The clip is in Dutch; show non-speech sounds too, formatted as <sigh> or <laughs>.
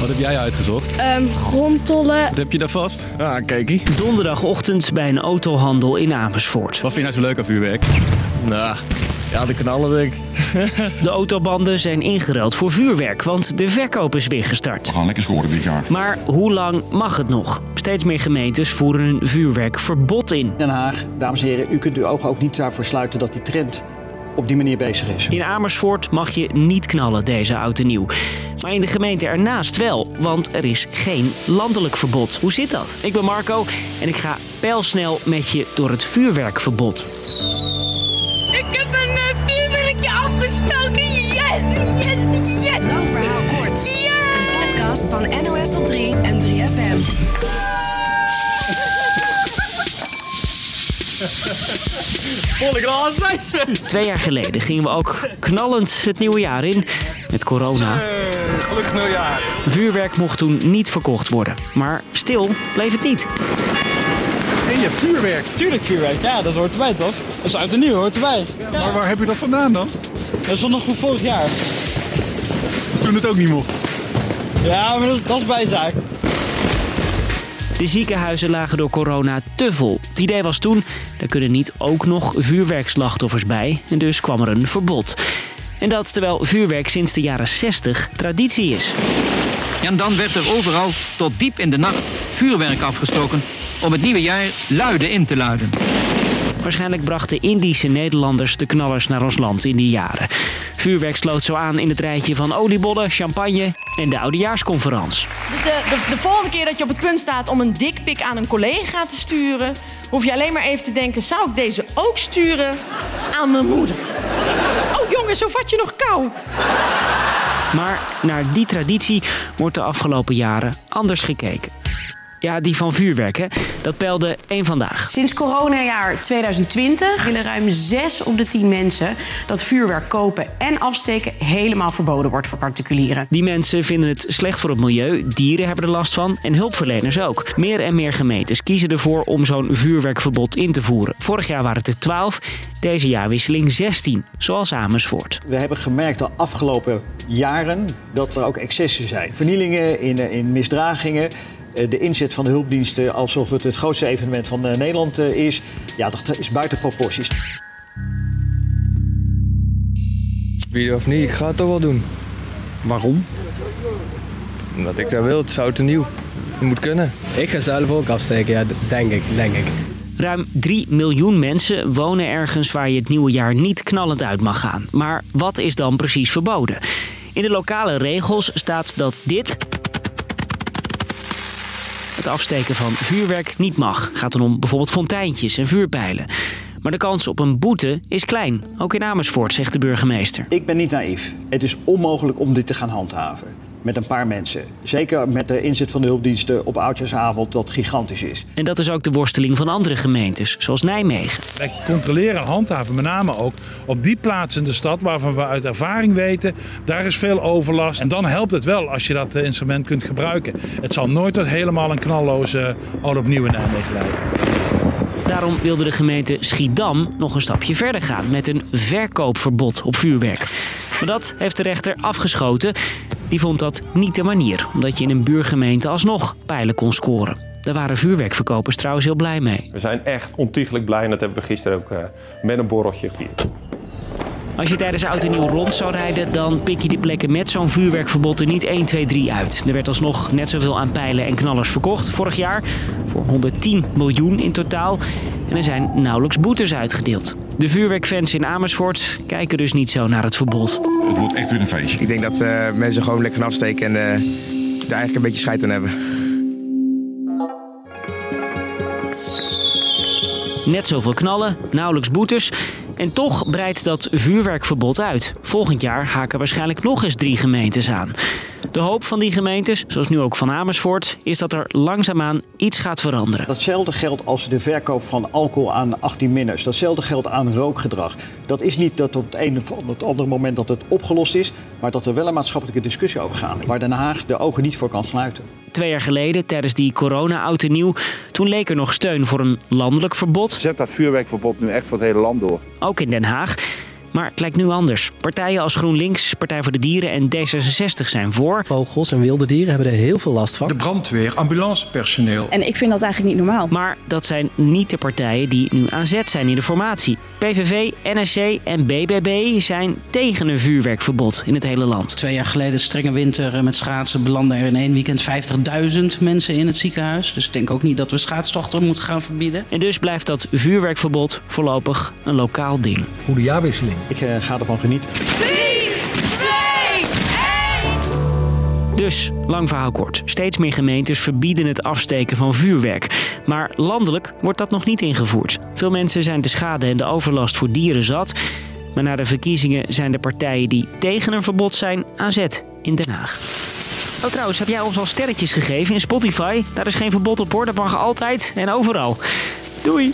Wat heb jij uitgezocht? Ehm grondtollen. Wat heb je daar vast? Ah, kijkie. Donderdagochtend bij een autohandel in Amersfoort. Wat vind je nou zo leuk aan vuurwerk? Nou, ja, de knallen denk ik. <laughs> De autobanden zijn ingeruild voor vuurwerk, want de verkoop is weer gestart. We gaan lekker scoren dit jaar. Maar hoe lang mag het nog? Steeds meer gemeentes voeren een vuurwerkverbod in. Den Haag, dames en heren, u kunt uw ogen ook niet daarvoor sluiten dat die trend op die manier bezig is. In Amersfoort mag je niet knallen deze oud en nieuw. Maar in de gemeente ernaast wel, want er is geen landelijk verbod. Hoe zit dat? Ik ben Marco en ik ga pijlsnel met je door het vuurwerkverbod. Ik heb een uh, vuurwerkje afgestoken. Yes, yes, yes. Lang verhaal kort. Een podcast van NOS op 3 en 3FM. <laughs> Twee jaar geleden gingen we ook knallend het nieuwe jaar in met corona. Gelukkig nieuwjaar. Vuurwerk mocht toen niet verkocht worden. Maar stil bleef het niet. En je vuurwerk. Tuurlijk vuurwerk, ja, dat hoort erbij toch? Dat is uit en nieuw, hoort erbij. Maar waar heb je dat vandaan dan? Dat is nog van vorig jaar. Toen het ook niet mocht. Ja, maar dat, dat is bijzaak. De ziekenhuizen lagen door corona te vol. Het idee was toen, er kunnen niet ook nog vuurwerkslachtoffers bij. En dus kwam er een verbod. En dat terwijl vuurwerk sinds de jaren 60 traditie is. En dan werd er overal tot diep in de nacht vuurwerk afgestoken om het nieuwe jaar luide in te luiden. Waarschijnlijk brachten Indische Nederlanders de knallers naar ons land in die jaren. Vuurwerk sloot zo aan in het rijtje van oliebollen, champagne en de oudejaarsconferentie. Dus de, de, de volgende keer dat je op het punt staat om een dikpik aan een collega te sturen, hoef je alleen maar even te denken: zou ik deze ook sturen aan mijn moeder? Oh jongen, zo vat je nog kou. Maar naar die traditie wordt de afgelopen jaren anders gekeken. Ja, die van vuurwerk, hè? dat peilde één vandaag. Sinds coronajaar 2020 willen ruim 6 op de 10 mensen dat vuurwerk kopen en afsteken helemaal verboden wordt voor particulieren. Die mensen vinden het slecht voor het milieu, dieren hebben er last van en hulpverleners ook. Meer en meer gemeentes kiezen ervoor om zo'n vuurwerkverbod in te voeren. Vorig jaar waren het er 12, deze jaarwisseling 16, zoals Amersfoort. We hebben gemerkt de afgelopen jaren dat er ook excessen zijn. Vernielingen in, in misdragingen. Eh, De inzet van de hulpdiensten alsof het het grootste evenement van eh, Nederland eh, is. Ja, dat is buiten proporties. Wie of niet, ik ga het toch wel doen. Waarom? Omdat ik dat wil, het is oud en nieuw. Het moet kunnen. Ik ga zelf ook afsteken, ja, denk ik, denk ik. Ruim 3 miljoen mensen wonen ergens waar je het nieuwe jaar niet knallend uit mag gaan. Maar wat is dan precies verboden? In de lokale regels staat dat dit. Het afsteken van vuurwerk niet mag. Gaat dan om bijvoorbeeld fonteintjes en vuurpijlen. Maar de kans op een boete is klein. Ook in Amersfoort, zegt de burgemeester. Ik ben niet naïef. Het is onmogelijk om dit te gaan handhaven. Met een paar mensen. Zeker met de inzet van de hulpdiensten op oudjaarsavond dat gigantisch is. En dat is ook de worsteling van andere gemeentes, zoals Nijmegen. Wij controleren en handhaven met name ook op die plaatsen in de stad waarvan we uit ervaring weten, daar is veel overlast. En dan helpt het wel als je dat eh, instrument kunt gebruiken. Het zal nooit tot helemaal een knalloze oud opnieuw in Nijmegen leiden. Daarom wilde de gemeente Schiedam nog een stapje verder gaan met een verkoopverbod op vuurwerk. Maar dat heeft de rechter afgeschoten. Die vond dat niet de manier, omdat je in een buurgemeente alsnog pijlen kon scoren. Daar waren vuurwerkverkopers trouwens heel blij mee. We zijn echt ontiegelijk blij en dat hebben we gisteren ook eh, met een borreltje gevierd. Als je tijdens oud en nieuw rond zou rijden, dan pik je die plekken met zo'n vuurwerkverbod er niet 1, 2, 3 uit. Er werd alsnog net zoveel aan pijlen en knallers verkocht vorig jaar. Voor 110 miljoen in totaal. En er zijn nauwelijks boetes uitgedeeld. De vuurwerkfans in Amersfoort kijken dus niet zo naar het verbod. Het wordt echt weer een feestje. Ik denk dat eh, mensen gewoon lekker gaan afsteken en eh, daar eigenlijk een beetje scheid aan hebben. Net zoveel knallen, nauwelijks boetes. En toch breidt dat vuurwerkverbod uit. Volgend jaar haken waarschijnlijk nog eens drie gemeentes aan. De hoop van die gemeentes, zoals nu ook van Amersfoort, is dat er langzaamaan iets gaat veranderen. Datzelfde geldt als de verkoop van alcohol aan 18-minners. Datzelfde geldt aan rookgedrag. Dat is niet dat op het ene of het andere moment dat het opgelost is, maar dat er wel een maatschappelijke discussie over gaat. Waar Den Haag de ogen niet voor kan sluiten. Twee jaar geleden, tijdens die corona-oud en nieuw, toen leek er nog steun voor een landelijk verbod. Zet dat vuurwerkverbod nu echt voor het hele land door. Ook in Den Haag. Maar het lijkt nu anders. Partijen als GroenLinks, Partij voor de Dieren en D66 zijn voor. Vogels en wilde dieren hebben er heel veel last van. De brandweer, ambulancepersoneel. En ik vind dat eigenlijk niet normaal. Maar dat zijn niet de partijen die nu aan zet zijn in de formatie. PVV, NSC en BBB zijn tegen een vuurwerkverbod in het hele land. Twee jaar geleden strenge winter met schaatsen belanden er in één weekend 50.000 mensen in het ziekenhuis. Dus ik denk ook niet dat we schaatstochten moeten gaan verbieden. En dus blijft dat vuurwerkverbod voorlopig een lokaal ding. Goede jaarwisseling. Ik uh, ga ervan genieten. 3, 2, 1. Dus, lang verhaal kort. Steeds meer gemeentes verbieden het afsteken van vuurwerk. Maar landelijk wordt dat nog niet ingevoerd. Veel mensen zijn de schade en de overlast voor dieren zat. Maar na de verkiezingen zijn de partijen die tegen een verbod zijn aan zet in Den Haag. Oh, trouwens, heb jij ons al sterretjes gegeven in Spotify? Daar is geen verbod op hoor, dat mag altijd en overal. Doei!